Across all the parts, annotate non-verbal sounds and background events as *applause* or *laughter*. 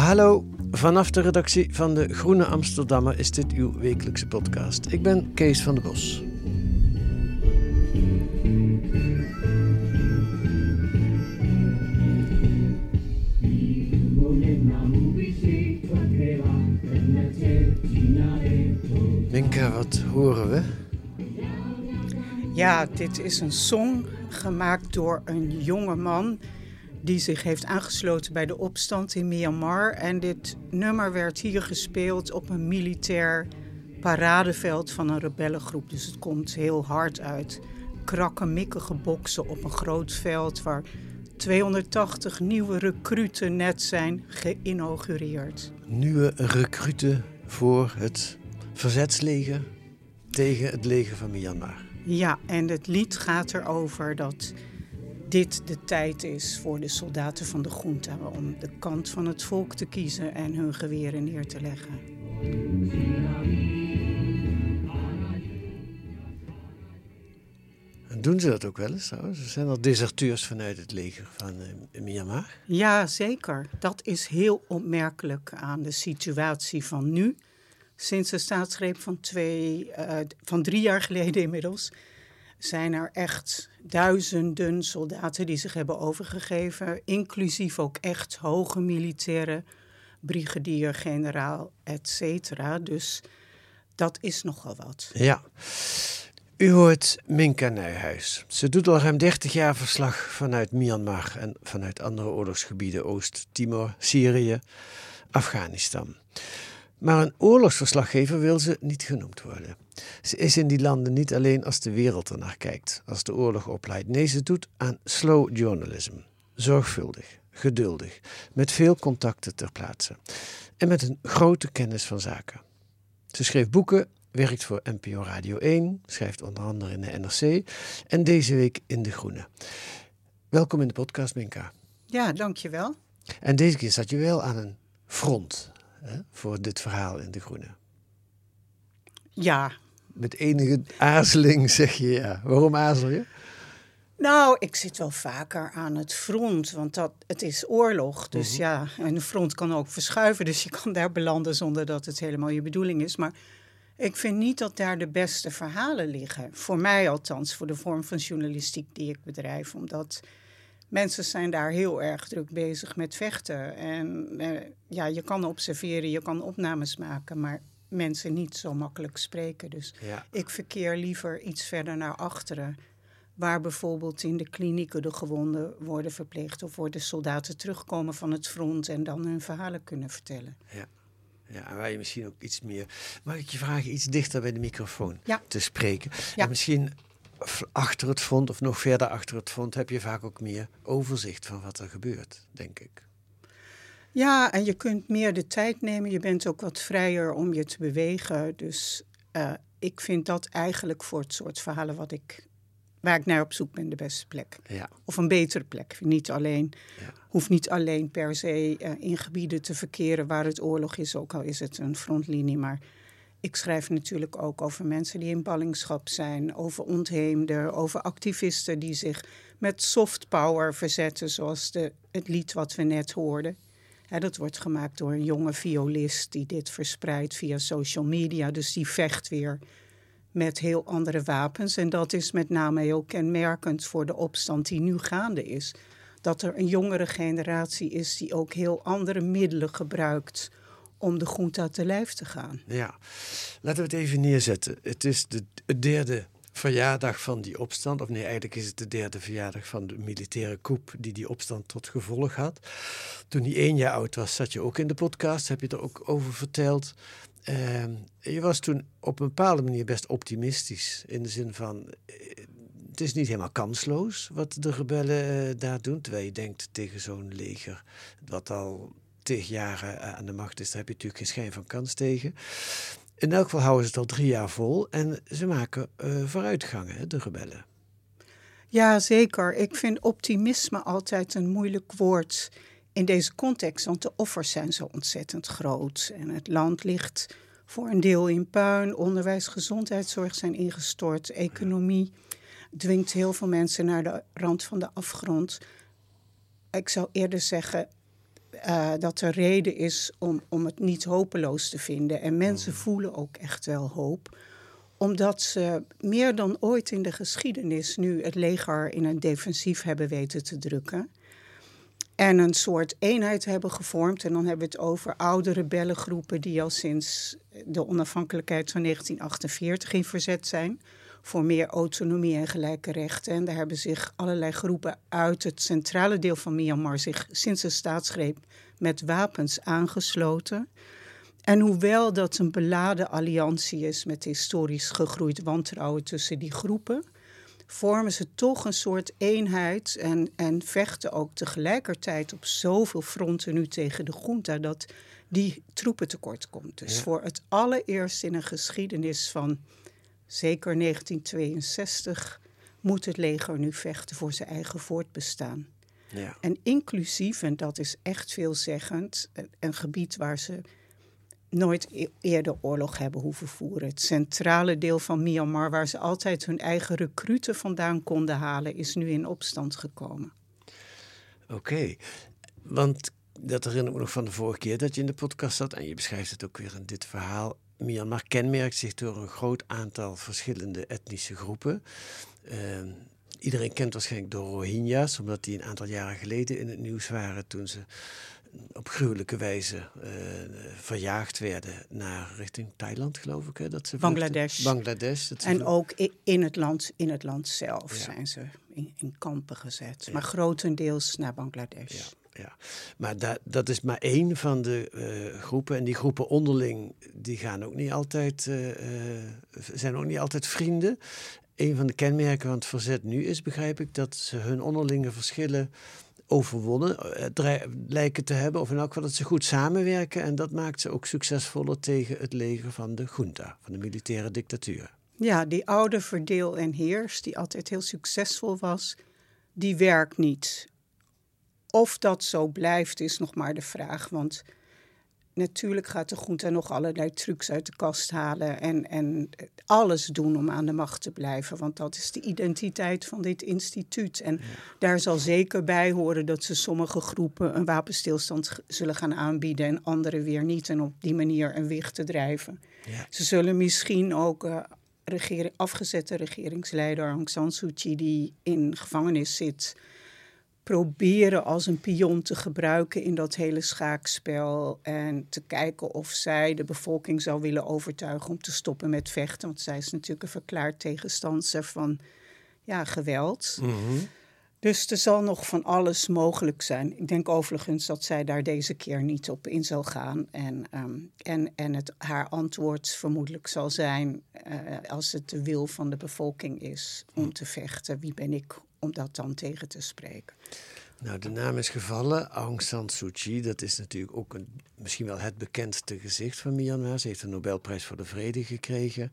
Hallo, vanaf de redactie van de Groene Amsterdammer is dit uw wekelijkse podcast. Ik ben Kees van der Bos. Minka, wat horen we? Ja, dit is een song gemaakt door een jonge man die zich heeft aangesloten bij de opstand in Myanmar. En dit nummer werd hier gespeeld op een militair paradeveld van een rebellengroep. Dus het komt heel hard uit. Krakkemikkige boksen op een groot veld waar 280 nieuwe recruten net zijn geïnaugureerd. Nieuwe recruten voor het verzetsleger tegen het leger van Myanmar. Ja, en het lied gaat erover dat dit de tijd is voor de soldaten van de junta om de kant van het volk te kiezen en hun geweren neer te leggen. En doen ze dat ook wel eens trouwens? Zijn er deserteurs vanuit het leger van eh, Myanmar? Ja, zeker. Dat is heel opmerkelijk aan de situatie van nu. Sinds de staatsgreep van, twee, eh, van drie jaar geleden inmiddels zijn er echt duizenden soldaten die zich hebben overgegeven, inclusief ook echt hoge militairen, brigadier, generaal, et cetera. Dus dat is nogal wat. Ja. U hoort Minka Nijhuis. Ze doet al ruim 30 jaar verslag vanuit Myanmar en vanuit andere oorlogsgebieden, Oost-Timor, Syrië, Afghanistan. Maar een oorlogsverslaggever wil ze niet genoemd worden. Ze is in die landen niet alleen als de wereld ernaar kijkt, als de oorlog opleidt. Nee, ze doet aan slow journalism. Zorgvuldig, geduldig, met veel contacten ter plaatse. En met een grote kennis van zaken. Ze schreef boeken, werkt voor NPO Radio 1, schrijft onder andere in de NRC en deze week in De Groene. Welkom in de podcast, Minka. Ja, dankjewel. En deze keer zat je wel aan een front hè, voor dit verhaal in De Groene. Ja, Met enige aarzeling zeg je ja. Waarom aarzel je? Nou, ik zit wel vaker aan het front, want dat, het is oorlog. Dus ja, en de front kan ook verschuiven, dus je kan daar belanden zonder dat het helemaal je bedoeling is. Maar ik vind niet dat daar de beste verhalen liggen. Voor mij althans, voor de vorm van journalistiek die ik bedrijf. Omdat mensen zijn daar heel erg druk bezig met vechten. En eh, ja, je kan observeren, je kan opnames maken, maar mensen niet zo makkelijk spreken. Dus Ja. ik verkeer liever iets verder naar achteren. Waar bijvoorbeeld in de klinieken de gewonden worden verpleegd. Of worden soldaten terugkomen van het front en dan hun verhalen kunnen vertellen. Ja, en waar je misschien ook iets meer. Mag ik je vragen iets dichter bij de microfoon Ja. te spreken? Ja. En misschien achter het front of nog verder achter het front heb je vaak ook meer overzicht van wat er gebeurt, denk ik. Ja, en je kunt meer de tijd nemen. Je bent ook wat vrijer om je te bewegen. Dus eh, ik vind dat eigenlijk voor het soort verhalen wat ik, waar ik naar op zoek ben de beste plek. Ja. Of een betere plek. Niet alleen, Ja. Hoeft niet alleen per se eh, in gebieden te verkeren waar het oorlog is, ook al is het een frontlinie. Maar ik schrijf natuurlijk ook over mensen die in ballingschap zijn, over ontheemden, over activisten die zich met soft power verzetten, zoals de, het lied wat we net hoorden. Dat wordt gemaakt door een jonge violist die dit verspreidt via social media. Dus die vecht weer met heel andere wapens. En dat is met name heel kenmerkend voor de opstand die nu gaande is. Dat er een jongere generatie is die ook heel andere middelen gebruikt om de junta te lijf te gaan. Ja, laten we het even neerzetten. Het is de, derde verjaardag van die opstand. Of nee, eigenlijk is het de derde verjaardag van de militaire coup die die opstand tot gevolg had. Toen hij één jaar oud was, zat je ook in de podcast, heb je er ook over verteld. Uh, je was toen op een bepaalde manier best optimistisch. In de zin van, eh, het is niet helemaal kansloos wat de rebellen uh, daar doen. Terwijl je denkt tegen zo'n leger, wat al tig jaren aan de macht is, daar heb je natuurlijk geen schijn van kans tegen. In elk geval houden ze het al drie jaar vol en ze maken uh, vooruitgangen, de rebellen. Ja, zeker. Ik vind optimisme altijd een moeilijk woord in deze context, want de offers zijn zo ontzettend groot. En het land ligt voor een deel in puin. Onderwijs, gezondheidszorg zijn ingestort. Economie dwingt heel veel mensen naar de rand van de afgrond. Ik zou eerder zeggen, uh, dat er reden is om, om het niet hopeloos te vinden. En mensen mm. voelen ook echt wel hoop omdat ze meer dan ooit in de geschiedenis nu het leger in een defensief hebben weten te drukken. En een soort eenheid hebben gevormd. En dan hebben we het over oude rebellengroepen die al sinds de onafhankelijkheid van 1948 in verzet zijn voor meer autonomie en gelijke rechten. En daar hebben zich allerlei groepen uit het centrale deel van Myanmar zich sinds de staatsgreep met wapens aangesloten. En hoewel dat een beladen alliantie is met historisch gegroeid wantrouwen tussen die groepen, vormen ze toch een soort eenheid en, en vechten ook tegelijkertijd op zoveel fronten nu tegen de junta dat die troepen tekort komt. Dus voor het allereerst in een geschiedenis van zeker 1962, moet het leger nu vechten voor zijn eigen voortbestaan. Ja. En inclusief, en dat is echt veelzeggend, een gebied waar ze nooit e-, eerder oorlog hebben hoeven voeren. Het centrale deel van Myanmar, waar ze altijd hun eigen recruten vandaan konden halen, is nu in opstand gekomen. Oké, want dat herinner ik me nog van de vorige keer dat je in de podcast zat en je beschrijft het ook weer in dit verhaal. Myanmar kenmerkt zich door een groot aantal verschillende etnische groepen. Uh, iedereen kent waarschijnlijk de Rohingya's, omdat die een aantal jaren geleden in het nieuws waren toen ze op gruwelijke wijze uh, verjaagd werden naar richting Thailand, geloof ik. Hè, dat ze Bangladesh. Bangladesh dat en ook in het land, in het land zelf zijn ze in, in kampen gezet. Maar grotendeels naar Bangladesh. Ja ja. Maar dat, dat is maar één van de uh, groepen. En die groepen onderling, die gaan ook niet altijd, uh, zijn ook niet altijd vrienden. Een van de kenmerken van het verzet nu is, begrijp ik, dat ze hun onderlinge verschillen overwonnen lijken te hebben. Of in elk geval dat ze goed samenwerken. En dat maakt ze ook succesvoller tegen het leger van de junta, van de militaire dictatuur. Ja, die oude verdeel en heers, die altijd heel succesvol was, die werkt niet. Of dat zo blijft, is nog maar de vraag. Want natuurlijk gaat de groente nog allerlei trucs uit de kast halen en, en alles doen om aan de macht te blijven. Want dat is de identiteit van dit instituut. En daar zal zeker bij horen dat ze sommige groepen een wapenstilstand zullen gaan aanbieden en andere weer niet. En op die manier een wicht te drijven. Ja. Ze zullen misschien ook uh, regering, afgezette regeringsleider Aung San Suu Kyi, die in gevangenis zit proberen als een pion te gebruiken in dat hele schaakspel. En te kijken of zij de bevolking zou willen overtuigen om te stoppen met vechten. Want zij is natuurlijk een verklaard tegenstander van ja, geweld. Mhm. Dus er zal nog van alles mogelijk zijn. Ik denk overigens dat zij daar deze keer niet op in zal gaan. En, ehm, en, en het, haar antwoord vermoedelijk zal zijn, uh, als het de wil van de bevolking is om te vechten, wie ben ik om dat dan tegen te spreken. Nou, de naam is gevallen. Aung San Suu Kyi, dat is natuurlijk ook een, misschien wel het bekendste gezicht van Myanmar. Ze heeft de Nobelprijs voor de Vrede gekregen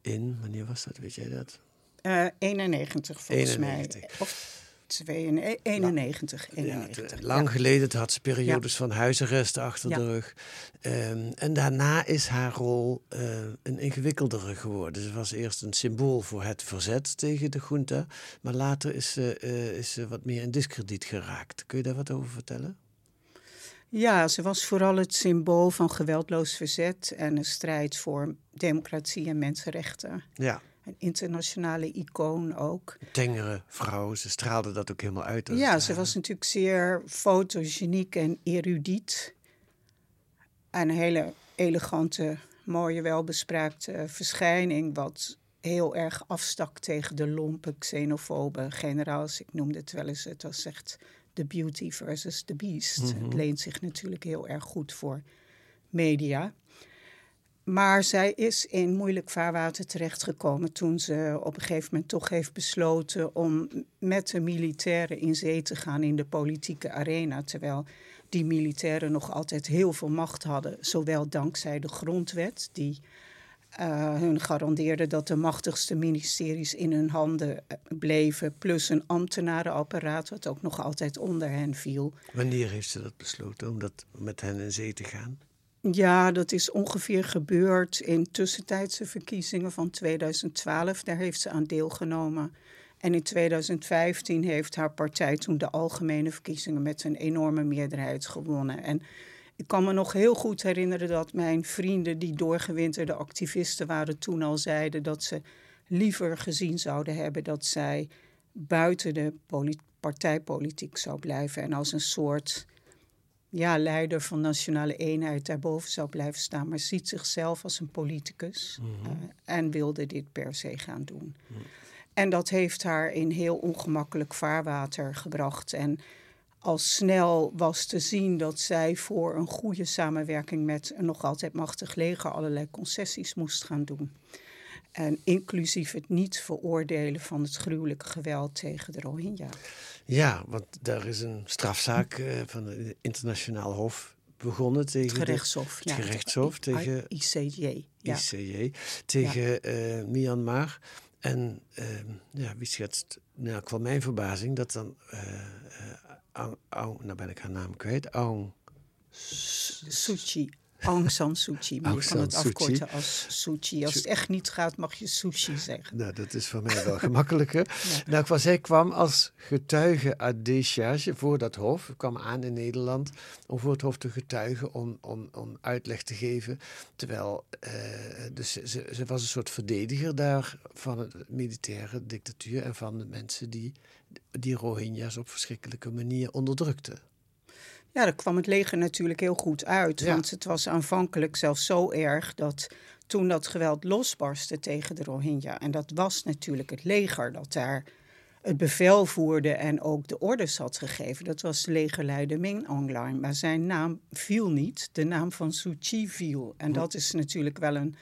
in, wanneer was dat, weet jij dat? Uh, 91 volgens 91. mij. Of 91, 91. Ja, lang geleden had ze periodes van huisarrest achter de rug. Um, en daarna is haar rol uh, een ingewikkeldere geworden. Ze was eerst een symbool voor het verzet tegen de junta. Maar later is ze, uh, is ze wat meer in discrediet geraakt. Kun je daar wat over vertellen? Ja, ze was vooral het symbool van geweldloos verzet en een strijd voor democratie en mensenrechten. Ja. Een internationale icoon ook. Tengere vrouw, ze straalde dat ook helemaal uit. Ja, het ze was natuurlijk zeer fotogeniek en erudiet. En een hele elegante, mooie, welbespraakte verschijning, wat heel erg afstak tegen de lompe, xenofobe generaals. Ik noemde het wel eens, het was echt the beauty versus the beast. Het leent zich natuurlijk heel erg goed voor media. Maar zij is in moeilijk vaarwater terechtgekomen toen ze op een gegeven moment toch heeft besloten om met de militairen in zee te gaan in de politieke arena. Terwijl die militairen nog altijd heel veel macht hadden, zowel dankzij de grondwet, die eh, hun garandeerde dat de machtigste ministeries in hun handen eh, bleven, plus een ambtenarenapparaat, wat ook nog altijd onder hen viel. Wanneer heeft ze dat besloten om dat met hen in zee te gaan? Ja, dat is ongeveer gebeurd in tussentijdse verkiezingen van 2012. Daar heeft ze aan deelgenomen. En in 2015 heeft haar partij toen de algemene verkiezingen met een enorme meerderheid gewonnen. En ik kan me nog heel goed herinneren dat mijn vrienden, die doorgewinterde activisten waren, toen al zeiden dat ze liever gezien zouden hebben dat zij buiten de poli- partijpolitiek zou blijven en als een soort ja, leider van nationale eenheid daarboven zou blijven staan, maar ziet zichzelf als een politicus eh, en wilde dit per se gaan doen. En dat heeft haar in heel ongemakkelijk vaarwater gebracht. En al snel was te zien dat zij voor een goede samenwerking met een nog altijd machtig leger allerlei concessies moest gaan doen. En inclusief het niet veroordelen van het gruwelijke geweld tegen de Rohingya. Ja, want daar is een strafzaak eh, van het internationaal hof begonnen tegen Het gerechtshof. de, het gerechtshof tegen ICJ. Ja. ICJ tegen eh, Myanmar. En eh, ja, wie schetst, nou, kwam mijn verbazing dat dan, eh, Aung, Aung- nou ben ik haar naam kwijt, Aung Suu Kyi. Aung San Suu Kyi. Maar Aung je kan het afkorten als Suu Kyi. Als het echt niet gaat, mag je sushi zeggen. Nou, dat is voor mij wel *laughs* gemakkelijker. Nou, qua- zij kwam als getuige à décharge voor dat hof. kwam aan in Nederland om voor het hof te getuigen, om, om, om uitleg te geven. Terwijl, eh, dus ze, ze, ze was een soort verdediger daar van de militaire dictatuur en van de mensen die die Rohingya's op verschrikkelijke manier onderdrukten. Ja, daar kwam het leger natuurlijk heel goed uit. Ja. Want het was aanvankelijk zelfs zo erg dat toen dat geweld losbarstte tegen de Rohingya... en dat was natuurlijk het leger dat daar het bevel voerde en ook de orders had gegeven. Dat was de legerleider Min Aung Hlaing. Maar zijn naam viel niet, de naam van Suu Kyi viel. En dat is natuurlijk wel een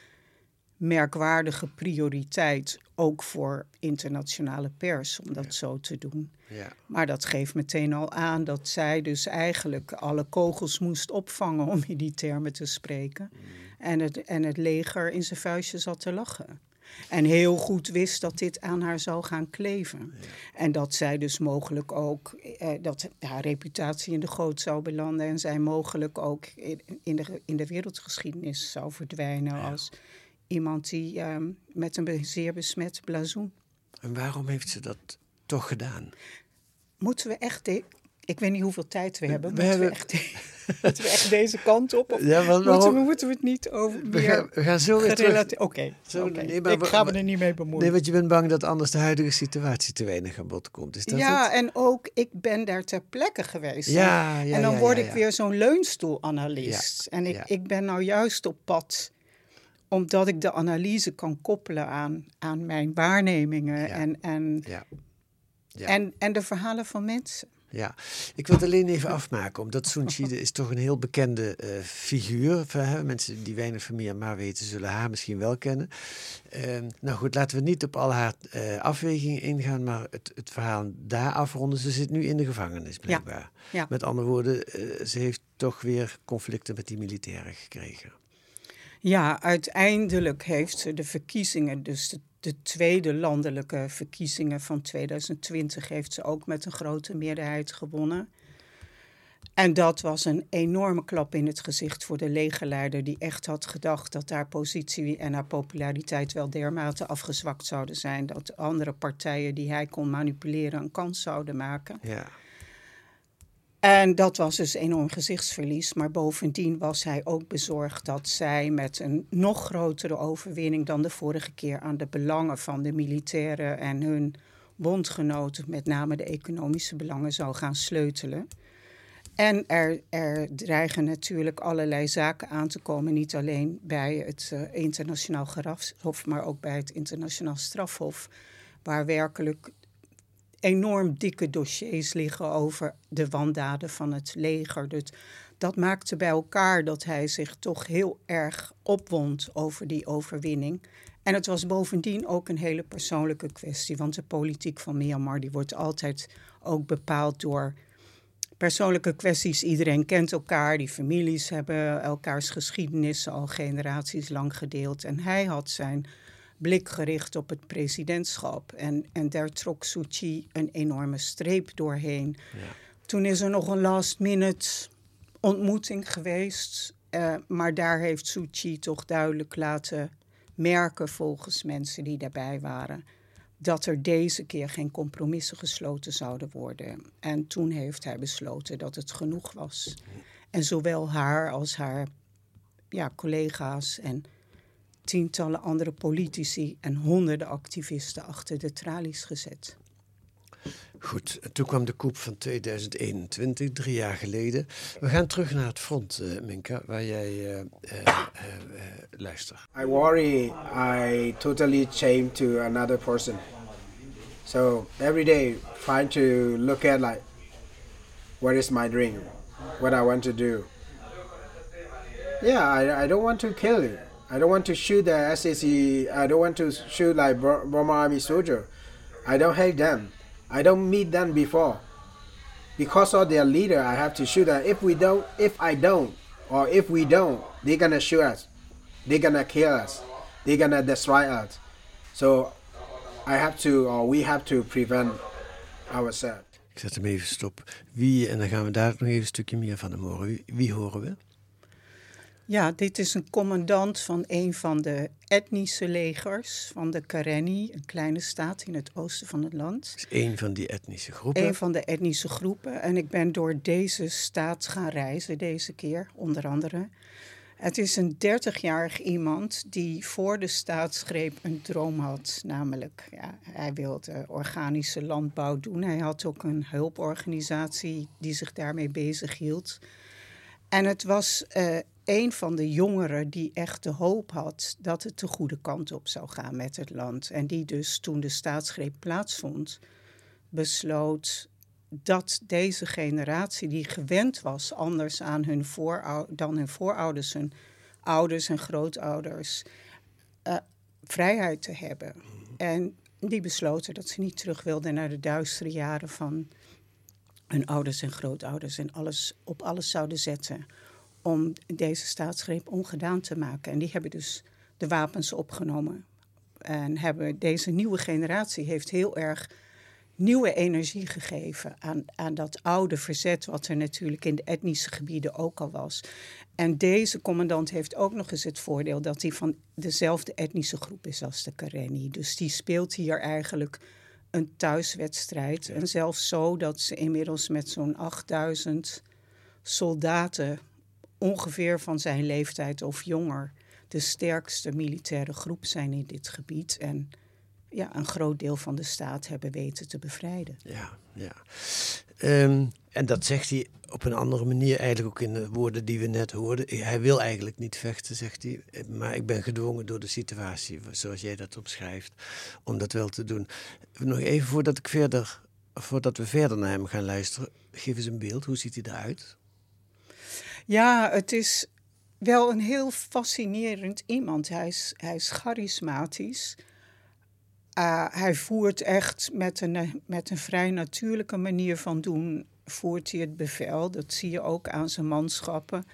merkwaardige prioriteit... ook voor internationale pers, om dat zo te doen. Ja. Maar dat geeft meteen al aan dat zij dus eigenlijk alle kogels moest opvangen, om in die termen te spreken. En, het, en het leger in zijn vuistje zat te lachen. En heel goed wist dat dit aan haar zou gaan kleven. En dat zij dus mogelijk ook, eh, dat haar reputatie in de goot zou belanden. En zij mogelijk ook in, in, de, in de wereldgeschiedenis zou verdwijnen als iemand die ehm, met een zeer besmet blazoen. En waarom heeft ze dat toch gedaan? Moeten we echt. Ik weet niet hoeveel tijd we hebben. We moeten, hebben- we echt *laughs* moeten we echt deze kant op? Of *laughs* Ja, want moeten, we, waarom- moeten we het niet over We gaan, we gaan zo weer terug. Oké, nee, ik ga me er niet mee bemoeien. Nee, want je bent bang dat anders de huidige situatie te weinig aan bod komt. Is dat ja, het? en ook ik ben daar ter plekke geweest. Ja, ja, en dan ja, word ik weer zo'n leunstoelanalist. en ik, ik ben nou juist op pad omdat ik de analyse kan koppelen aan, aan mijn waarnemingen Ja. en, en, Ja. Ja. en, en de verhalen van mensen. Ja, ik wil het alleen even afmaken, omdat Sun Chi is toch een heel bekende eh, figuur. Hè, Mensen die weinig van Myanmar weten, zullen haar misschien wel kennen. Ehm, nou goed, laten we niet op al haar eh, afwegingen ingaan, maar het, het verhaal daar afronden. Ze zit nu in de gevangenis, blijkbaar. ja. Met andere woorden, eh, ze heeft toch weer conflicten met die militairen gekregen. Ja, uiteindelijk heeft ze de verkiezingen, dus de, de tweede landelijke verkiezingen van 2020, heeft ze ook met een grote meerderheid gewonnen. En dat was een enorme klap in het gezicht voor de legerleider, die echt had gedacht dat haar positie en haar populariteit wel dermate afgezwakt zouden zijn dat andere partijen die hij kon manipuleren een kans zouden maken. Ja, En dat was dus enorm gezichtsverlies. Maar bovendien was hij ook bezorgd dat zij met een nog grotere overwinning dan de vorige keer aan de belangen van de militairen en hun bondgenoten, met name de economische belangen, zou gaan sleutelen. En er, er dreigen natuurlijk allerlei zaken aan te komen, niet alleen bij het uh, internationaal gerechtshof, maar ook bij het internationaal strafhof, waar werkelijk enorm dikke dossiers liggen over de wandaden van het leger. Dus dat maakte bij elkaar dat hij zich toch heel erg opwond over die overwinning. En het was bovendien ook een hele persoonlijke kwestie, want de politiek van Myanmar die wordt altijd ook bepaald door persoonlijke kwesties. Iedereen kent elkaar, die families hebben elkaars geschiedenissen al generaties lang gedeeld. En hij had zijn blik gericht op het presidentschap. En, en daar trok Suu Kyi een enorme streep doorheen. Ja. Toen is er nog een last minute ontmoeting geweest. Uh, maar daar heeft Suu Kyi toch duidelijk laten merken, volgens mensen die daarbij waren, dat er deze keer geen compromissen gesloten zouden worden. En toen heeft hij besloten dat het genoeg was. En zowel haar als haar ja, collega's en tientallen andere politici en honderden activisten achter de tralies gezet. Goed, toen kwam de koep van 2021, drie jaar geleden. We gaan terug naar het front, uh, Minka, waar jij uh, uh, luistert. I worry I totally change to another person. So every day trying to look at like, what is my dream? What I want to do. Yeah, I, I don't want to kill you. I don't want to shoot the SAC. I don't want to shoot like Burma Army soldier. I don't hate them. I don't meet them before. Because of their leader, I have to shoot them. If we don't, if I don't, or if we don't, they're gonna shoot us. They're gonna kill us. They're gonna destroy us. So I have to, or we have to prevent ourselves. Ik zet hem even stop. Wie, en dan gaan we daar nog even een stukje meer van hem horen. Wie, wie horen we? Ja, dit is een commandant van een van de etnische legers van de Karenni, een kleine staat in het oosten van het land. is een van die etnische groepen. Een van de etnische groepen. En ik ben door deze staat gaan reizen deze keer, onder andere. Het is een 30-jarig iemand die voor de staatsgreep een droom had. Namelijk, ja, hij wilde organische landbouw doen. Hij had ook een hulporganisatie die zich daarmee bezig hield. En het was uh, een van de jongeren die echt de hoop had dat het de goede kant op zou gaan met het land. En die dus toen de staatsgreep plaatsvond, besloot dat deze generatie die gewend was anders aan hun dan hun voorouders, hun ouders en grootouders, uh, vrijheid te hebben. En die besloten dat ze niet terug wilden naar de duistere jaren van hun ouders en grootouders en alles op alles zouden zetten om deze staatsgreep ongedaan te maken. En die hebben dus de wapens opgenomen. En hebben deze nieuwe generatie heeft heel erg nieuwe energie gegeven aan, aan dat oude verzet, wat er natuurlijk in de etnische gebieden ook al was. En deze commandant heeft ook nog eens het voordeel dat hij van dezelfde etnische groep is als de Karenni. Dus die speelt hier eigenlijk een thuiswedstrijd. En zelfs zo dat ze inmiddels met zo'n 8000 soldaten ongeveer van zijn leeftijd of jonger de sterkste militaire groep zijn in dit gebied. En ja, een groot deel van de staat hebben weten te bevrijden. Ja, ja. Um, en dat zegt hij op een andere manier, eigenlijk ook in de woorden die we net hoorden. Hij wil eigenlijk niet vechten, zegt hij, maar ik ben gedwongen door de situatie, zoals jij dat omschrijft, om dat wel te doen. Nog even voordat, ik verder, voordat we verder naar hem gaan luisteren, geef eens een beeld. Hoe ziet hij eruit? Ja, het is wel een heel fascinerend iemand. Hij is, hij is charismatisch. Uh, hij voert echt met een, met een vrij natuurlijke manier van doen, voert hij het bevel. Dat zie je ook aan zijn manschappen.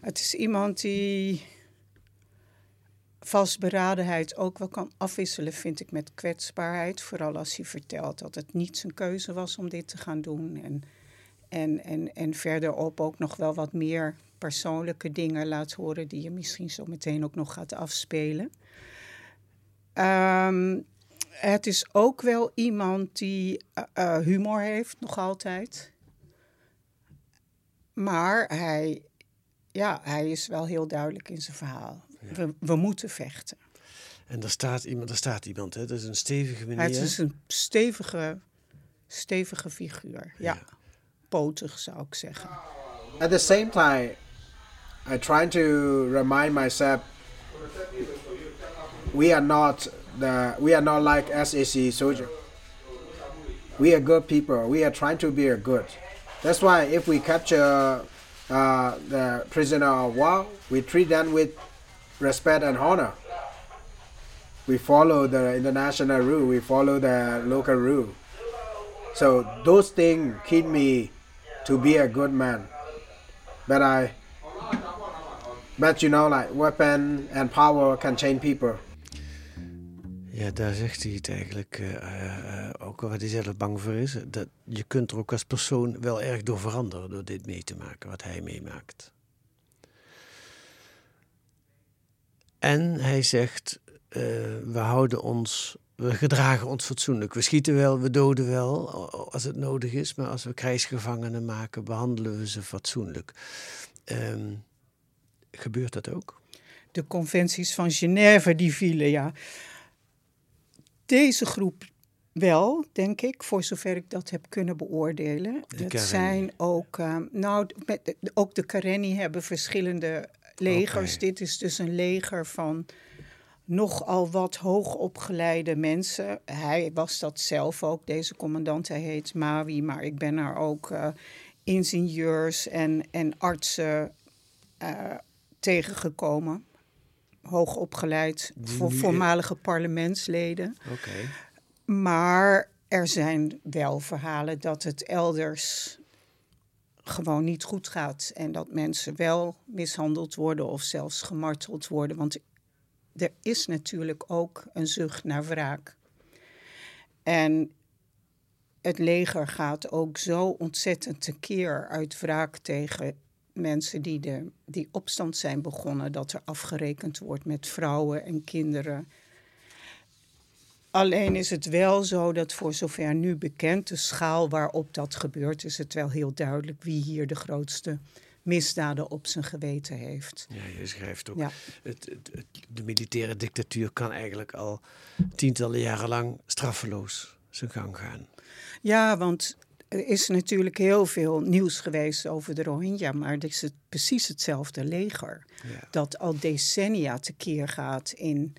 Het is iemand die vastberadenheid ook wel kan afwisselen, vind ik, met kwetsbaarheid. Vooral als hij vertelt dat het niet zijn keuze was om dit te gaan doen. En en, en, en verderop ook nog wel wat meer persoonlijke dingen laat horen, die je misschien zo meteen ook nog gaat afspelen. Um, het is ook wel iemand die uh, humor heeft, nog altijd. Maar hij, ja, hij is wel heel duidelijk in zijn verhaal. We, we moeten vechten. En daar staat iemand, daar staat iemand hè? dat is een stevige meneer. Het is een stevige, stevige figuur. Ja. Ja. Zou ik zeggen. At the same time, I try to remind myself we are not the we are not like SAC soldier. We are good people. We are trying to be a good. That's why if we capture uh, the prisoner of war, we treat them with respect and honor. We follow the international rule. We follow the local rule. So those things keep me to be a good man. But I, but you know, like weapon and power can change people. Ja, daar zegt hij het eigenlijk eh, eh, ook waar hij zelf bang voor is. Dat je kunt er ook als persoon wel erg door veranderen door dit mee te maken, wat hij meemaakt. En hij zegt, eh, we houden ons, we gedragen ons fatsoenlijk. We schieten wel, we doden wel als het nodig is, maar als we krijgsgevangenen maken, behandelen we ze fatsoenlijk. Ehm, gebeurt dat ook? De conventies van Genève die vielen, ja. Deze groep wel, denk ik, voor zover ik dat heb kunnen beoordelen. De dat Karenni. zijn ook, eh, nou, met, ook de Karenni hebben verschillende legers. Dit is dus een leger van nogal wat hoogopgeleide mensen. Hij was dat zelf ook, deze commandant. Hij heet Mawi, maar ik ben er ook eh, ingenieurs en, en artsen eh, tegengekomen. Hoogopgeleid, voor voormalige parlementsleden. Maar er zijn wel verhalen dat het elders gewoon niet goed gaat. En dat mensen wel mishandeld worden of zelfs gemarteld worden. Want er is natuurlijk ook een zucht naar wraak. En het leger gaat ook zo ontzettend tekeer uit wraak tegen mensen die, de, die opstand zijn begonnen. Dat er afgerekend wordt met vrouwen en kinderen. Alleen is het wel zo dat voor zover nu bekend, de schaal waarop dat gebeurt, is het wel heel duidelijk wie hier de grootste misdaden op zijn geweten heeft. Ja, je schrijft ook. Ja. Het, het, het- de militaire dictatuur kan eigenlijk al tientallen jaren lang straffeloos zijn gang gaan. Ja, want er is natuurlijk heel veel nieuws geweest over de Rohingya, maar het is het precies hetzelfde leger. Ja. Dat al decennia tekeer gaat in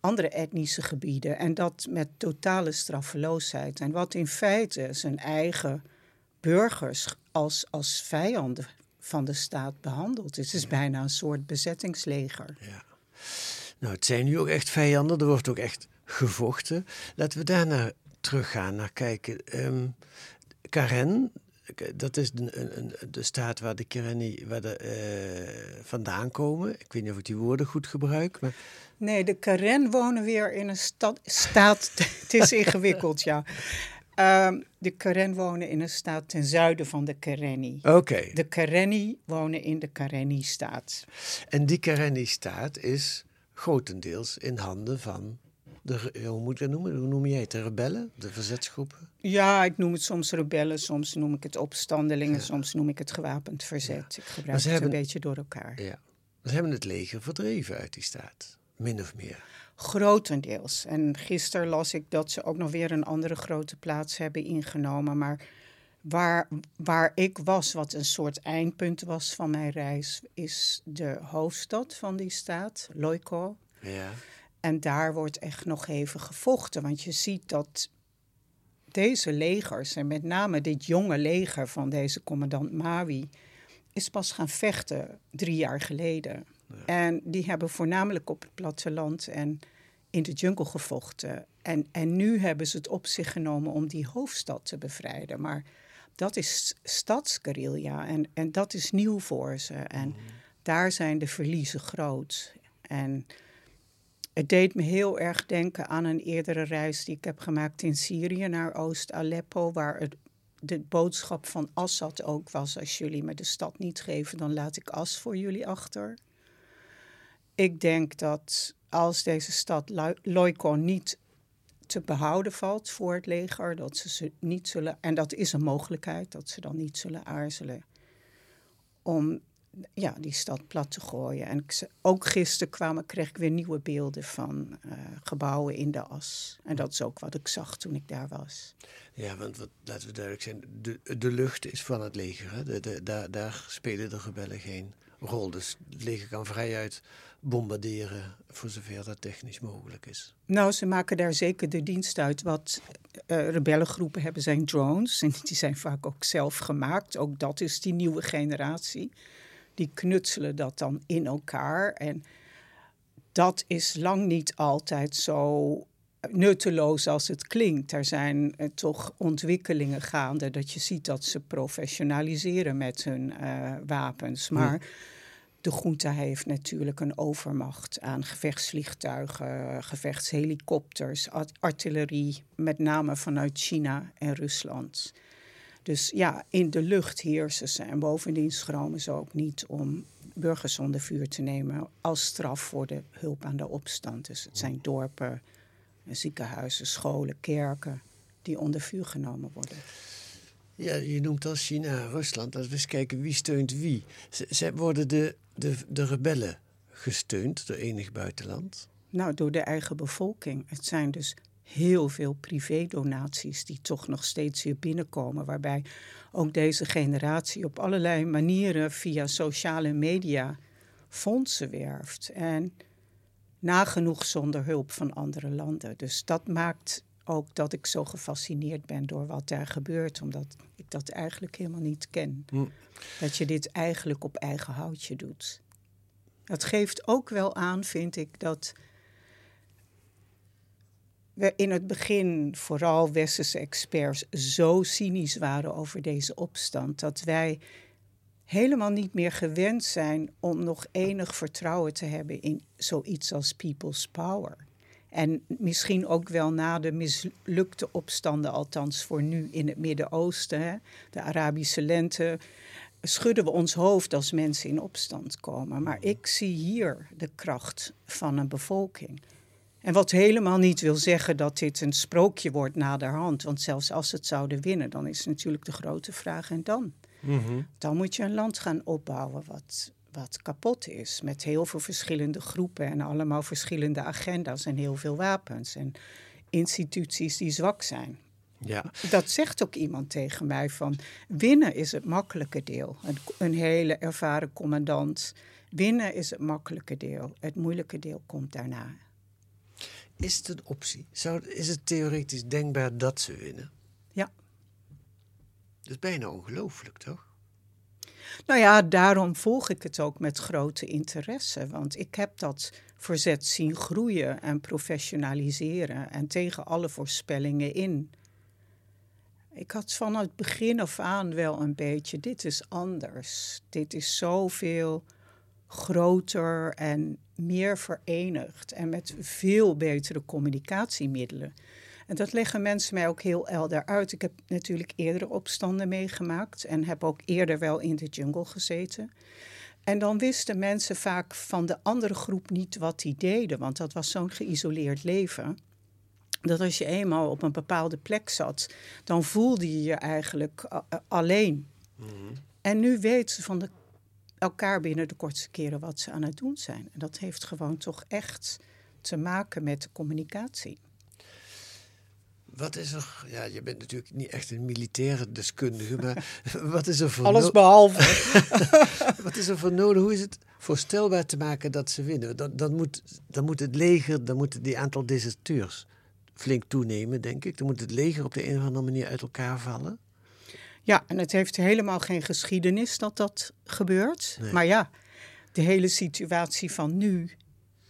andere etnische gebieden en dat met totale straffeloosheid. En wat in feite zijn eigen burgers als, als vijanden van de staat behandelt. Het is bijna een soort bezettingsleger. Ja. Nou, het zijn nu ook echt vijanden, er wordt ook echt gevochten. Laten we daarna teruggaan, naar kijken. Ehm Karen, dat is de, een- de staat waar de Karenni waar de, eh, vandaan komen. Ik weet niet of ik die woorden goed gebruik, maar Nee, de Karen wonen weer in een stad, staat. *laughs* Het is ingewikkeld, ja. Ehm, de Karen wonen in een staat ten zuiden van de Karenni. oké. De Karenni wonen in de Karenni-staat. En die Karenni-staat is grotendeels in handen van de, hoe moet ik dat noemen? Hoe noem jij het? De rebellen, de verzetsgroepen? Ja, ik noem het soms rebellen, soms noem ik het opstandelingen, soms noem ik het gewapend verzet. Ik gebruik ze het hebben- een beetje door elkaar. Ja. Ze hebben het leger verdreven uit die staat, min of meer. Grotendeels. En gisteren las ik dat ze ook nog weer een andere grote plaats hebben ingenomen. Maar waar, waar ik was, wat een soort eindpunt was van mijn reis, is de hoofdstad van die staat, Loiko. Ja. En daar wordt echt nog even gevochten. Want je ziet dat deze legers, en met name dit jonge leger van deze commandant Mawi, is pas gaan vechten drie jaar geleden. En die hebben voornamelijk op het platteland en in de jungle gevochten. En, en nu hebben ze het op zich genomen om die hoofdstad te bevrijden. Maar dat is stadsguerrilla en, en dat is nieuw voor ze. En daar zijn de verliezen groot. En het deed me heel erg denken aan een eerdere reis die ik heb gemaakt in Syrië naar Oost-Aleppo, waar het, de boodschap van Assad ook was: als jullie me de stad niet geven, dan laat ik as voor jullie achter. Ik denk dat als deze stad Lo- Loiko niet te behouden valt voor het leger, dat ze ze niet zullen, en dat is een mogelijkheid, dat ze dan niet zullen aarzelen om ja, die stad plat te gooien. En ook gisteren kwamen, kreeg ik weer nieuwe beelden van uh, gebouwen in de as. En dat is ook wat ik zag toen ik daar was. Ja, want wat, laten we duidelijk zijn, de, de lucht is van het leger. Hè? De, de, daar, daar spelen de rebellen geen rol. Dus het leger kan vrijuit bombarderen voor zover dat technisch mogelijk is. Nou, ze maken daar zeker de dienst uit. Wat uh, rebellengroepen hebben zijn drones. En die zijn vaak ook zelf gemaakt. Ook dat is die nieuwe generatie die knutselen dat dan in elkaar. En dat is lang niet altijd zo nutteloos als het klinkt. Er zijn uh, toch ontwikkelingen gaande dat je ziet dat ze professionaliseren met hun uh, wapens. Maar de junta heeft natuurlijk een overmacht aan gevechtsvliegtuigen, gevechtshelikopters, artillerie, met name vanuit China en Rusland. Dus ja, in de lucht heersen ze. En bovendien schromen ze ook niet om burgers onder vuur te nemen als straf voor de hulp aan de opstand. Dus het zijn dorpen, ziekenhuizen, scholen, kerken die onder vuur genomen worden. Ja, je noemt al China en Rusland. Laten we eens kijken wie steunt wie. Ze, worden de, de, de rebellen gesteund door enig buitenland? Nou, door de eigen bevolking. Het zijn dus heel veel privédonaties die toch nog steeds weer binnenkomen. Waarbij ook deze generatie op allerlei manieren via sociale media fondsen werft. En nagenoeg zonder hulp van andere landen. Dus dat maakt ook dat ik zo gefascineerd ben door wat daar gebeurt, omdat ik dat eigenlijk helemaal niet ken. Hm. Dat je dit eigenlijk op eigen houtje doet. Dat geeft ook wel aan, vind ik, dat we in het begin, vooral westerse experts, zo cynisch waren over deze opstand dat wij helemaal niet meer gewend zijn om nog enig vertrouwen te hebben in zoiets als people's power. En misschien ook wel na de mislukte opstanden, althans voor nu in het Midden-Oosten, de Arabische lente, schudden we ons hoofd als mensen in opstand komen. Maar ik zie hier de kracht van een bevolking. En wat helemaal niet wil zeggen dat dit een sprookje wordt naderhand. Want zelfs als ze het zouden winnen, dan is natuurlijk de grote vraag en dan? Mhm. Dan moet je een land gaan opbouwen wat, wat kapot is. Met heel veel verschillende groepen en allemaal verschillende agenda's en heel veel wapens. En instituties die zwak zijn. Ja. Dat zegt ook iemand tegen mij van winnen is het makkelijke deel. Een, een hele ervaren commandant. Winnen is het makkelijke deel. Het moeilijke deel komt daarna. Is het een optie? Zou, is het theoretisch denkbaar dat ze winnen? Ja. Dat is bijna ongelooflijk, toch? Nou ja, daarom volg ik het ook met grote interesse. Want ik heb dat verzet zien groeien en professionaliseren. En tegen alle voorspellingen in. Ik had van het begin af aan wel een beetje: dit is anders. Dit is zoveel groter en meer verenigd en met veel betere communicatiemiddelen. En dat leggen mensen mij ook heel helder uit. Ik heb natuurlijk eerdere opstanden meegemaakt en heb ook eerder wel in de jungle gezeten. En dan wisten mensen vaak van de andere groep niet wat die deden, want dat was zo'n geïsoleerd leven. Dat als je eenmaal op een bepaalde plek zat, dan voelde je je eigenlijk eh, eh, alleen. Mhm. En nu weten ze van de elkaar binnen de kortste keren wat ze aan het doen zijn. En dat heeft gewoon toch echt te maken met de communicatie. Wat is er, ja, je bent natuurlijk niet echt een militaire deskundige, maar *laughs* wat is er voor Alles behalve. *laughs* wat is er voor nodig? Hoe is het voorstelbaar te maken dat ze winnen? Dan, dan, moet, dan moet het leger, dan moeten die aantal deserteurs flink toenemen, denk ik. Dan moet het leger op de een of andere manier uit elkaar vallen. Ja, en het heeft helemaal geen geschiedenis dat dat gebeurt. Maar ja, de hele situatie van nu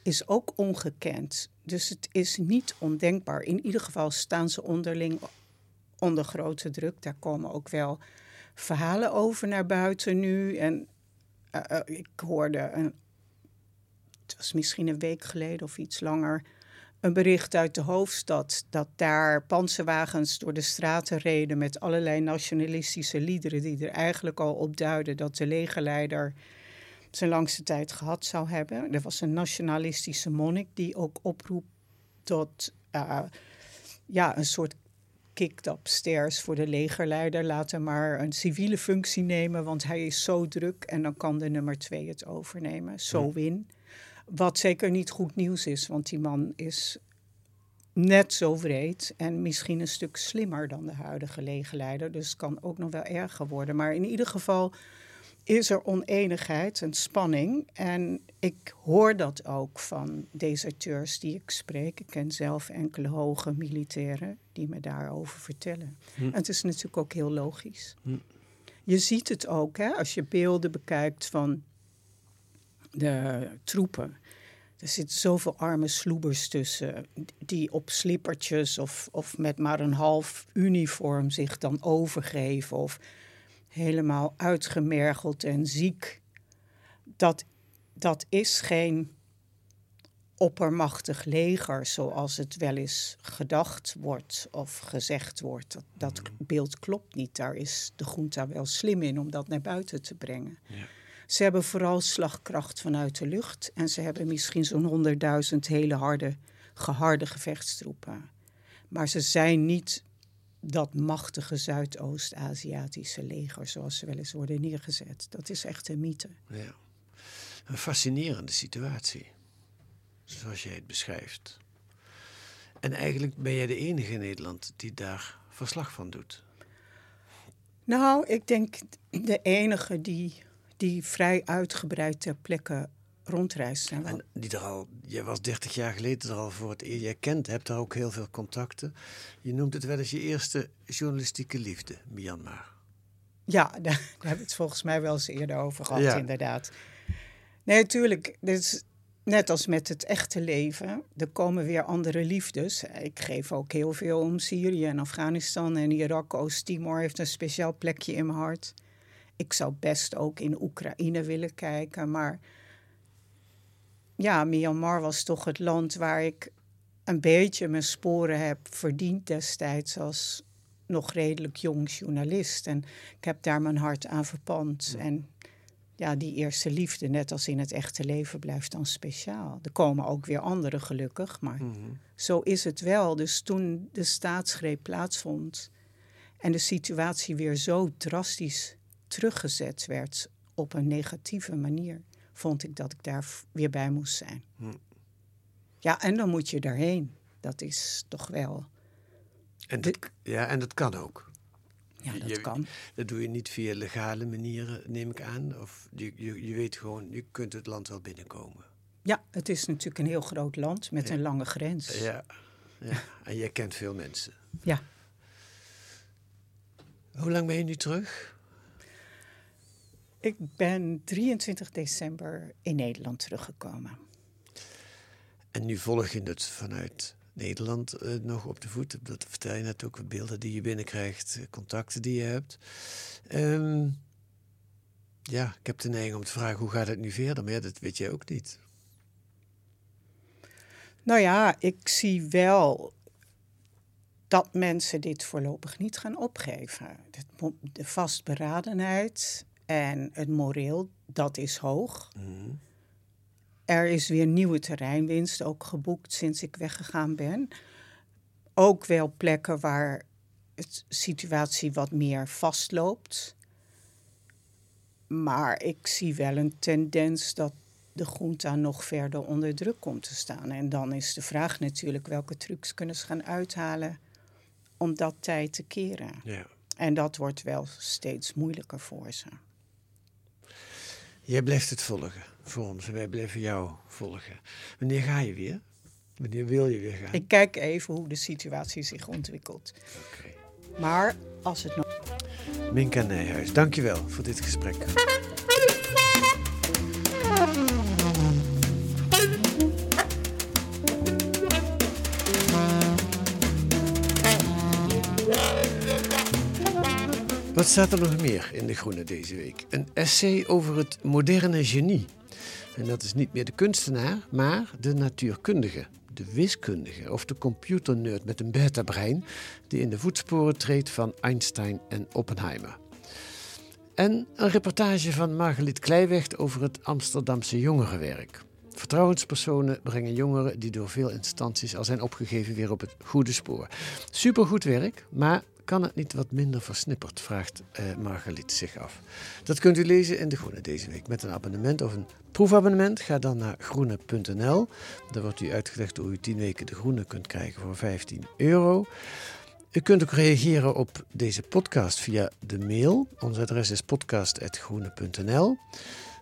is ook ongekend. Dus het is niet ondenkbaar. In ieder geval staan ze onderling onder grote druk. Daar komen ook wel verhalen over naar buiten nu. En uh, uh, ik hoorde, een, het was misschien een week geleden of iets langer een bericht uit de hoofdstad dat daar panzerwagens door de straten reden met allerlei nationalistische liederen die er eigenlijk al op duiden dat de legerleider zijn langste tijd gehad zou hebben. Er was een nationalistische monnik die ook oproept tot uh, ja, een soort kicked upstairs voor de legerleider. Laat hem maar een civiele functie nemen, want hij is zo druk. En dan kan de nummer twee het overnemen. Zo win. Wat zeker niet goed nieuws is, want die man is net zo wreed en misschien een stuk slimmer dan de huidige legerleider. Dus het kan ook nog wel erger worden. Maar in ieder geval is er oneenigheid en spanning. En ik hoor dat ook van deserteurs die ik spreek. Ik ken zelf enkele hoge militairen die me daarover vertellen. En het is natuurlijk ook heel logisch. Je ziet het ook hè, als je beelden bekijkt van de troepen. Er zitten zoveel arme sloebers tussen die op slippertjes of, of met maar een half uniform zich dan overgeven of helemaal uitgemergeld en ziek. Dat, dat is geen oppermachtig leger zoals het wel eens gedacht wordt of gezegd wordt. Dat, dat beeld klopt niet. Daar is de junta wel slim in om dat naar buiten te brengen. Ja. Ze hebben vooral slagkracht vanuit de lucht. En ze hebben misschien zo'n honderdduizend hele harde, geharde gevechtstroepen. Maar ze zijn niet dat machtige Zuidoost-Aziatische leger, zoals ze wel eens worden neergezet. Dat is echt een mythe. Ja. Een fascinerende situatie, zoals jij het beschrijft. En eigenlijk ben jij de enige in Nederland die daar verslag van doet. Nou, ik denk de enige die, die vrij uitgebreid ter plekke rondreist. En En die er al, jij was 30 jaar geleden er al voor het eerst. Jij kent, hebt daar ook heel veel contacten. Je noemt het wel eens je eerste journalistieke liefde, Myanmar. Ja, daar, *laughs* daar hebben we het volgens mij wel eens eerder over gehad, Ja. inderdaad. Nee, natuurlijk. Dit is net als met het echte leven. Er komen weer andere liefdes. Ik geef ook heel veel om Syrië en Afghanistan en Irak. Oost-Timor heeft een speciaal plekje in mijn hart. Ik zou best ook in Oekraïne willen kijken. Maar ja, Myanmar was toch het land waar ik een beetje mijn sporen heb verdiend destijds als nog redelijk jong journalist. En ik heb daar mijn hart aan verpand. En ja, die eerste liefde, net als in het echte leven, blijft dan speciaal. Er komen ook weer anderen gelukkig, maar zo is het wel. Dus toen de staatsgreep plaatsvond en de situatie weer zo drastisch teruggezet werd op een negatieve manier, vond ik dat ik daar weer bij moest zijn. Ja, en dan moet je daarheen. Dat is toch wel. En dat, ja, en dat kan ook. Ja, dat Je- kan. Dat doe je niet via legale manieren, neem ik aan. Of je, je, je weet gewoon, je kunt het land wel binnenkomen. Ja, het is natuurlijk een heel groot land met een lange grens. Ja, ja. en jij kent veel mensen. Ja. Hoe lang ben je nu terug? Ik ben 23 december in Nederland teruggekomen. En nu volg je het vanuit Nederland eh, nog op de voet. Dat vertel je net ook, beelden die je binnenkrijgt, contacten die je hebt. Ehm, ja, ik heb de neiging om te vragen, hoe gaat het nu verder? Maar ja, dat weet jij ook niet. Nou ja, ik zie wel dat mensen dit voorlopig niet gaan opgeven. De vastberadenheid en het moreel, dat is hoog. Er is weer nieuwe terreinwinst ook geboekt sinds ik weggegaan ben. Ook wel plekken waar de situatie wat meer vastloopt. Maar ik zie wel een tendens dat de junta nog verder onder druk komt te staan. En dan is de vraag natuurlijk welke trucs kunnen ze gaan uithalen om dat tijd te keren. Ja. En dat wordt wel steeds moeilijker voor ze. Jij blijft het volgen voor ons en wij blijven jou volgen. Wanneer ga je weer? Wanneer wil je weer gaan? Ik kijk even hoe de situatie zich ontwikkelt. Oké. Maar als het nog. Minka Nijhuis, dankjewel voor dit gesprek. Wat staat er nog meer in De Groene deze week? Een essay over het moderne genie. En dat is niet meer de kunstenaar, maar de natuurkundige, de wiskundige of de computernerd met een beta-brein die in de voetsporen treedt van Einstein en Oppenheimer. En een reportage van Margeliet Kleiweg over het Amsterdamse jongerenwerk. Vertrouwenspersonen brengen jongeren die door veel instanties al zijn opgegeven weer op het goede spoor. Supergoed werk, maar kan het niet wat minder versnipperd, vraagt Margaliet zich af. Dat kunt u lezen in De Groene deze week. Met een abonnement of een proefabonnement ga dan naar groene.nl. Daar wordt u uitgelegd hoe u 10 weken De Groene kunt krijgen voor 15 euro. U kunt ook reageren op deze podcast via de mail. Ons adres is podcast.groene.nl.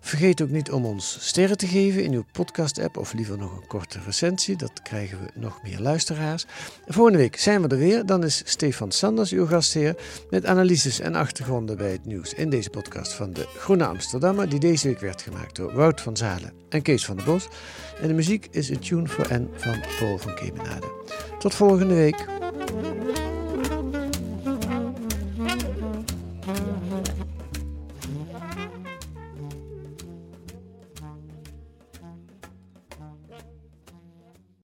Vergeet ook niet om ons sterren te geven in uw podcast-app of liever nog een korte recensie. Dat krijgen we nog meer luisteraars. Volgende week zijn we er weer. Dan is Stefan Sanders uw gastheer met analyses en achtergronden bij het nieuws in deze podcast van de Groene Amsterdammer, die deze week werd gemaakt door Wout van Zalen en Kees van der Bos. En de muziek is A Tune for N van Paul van Kemenade. Tot volgende week.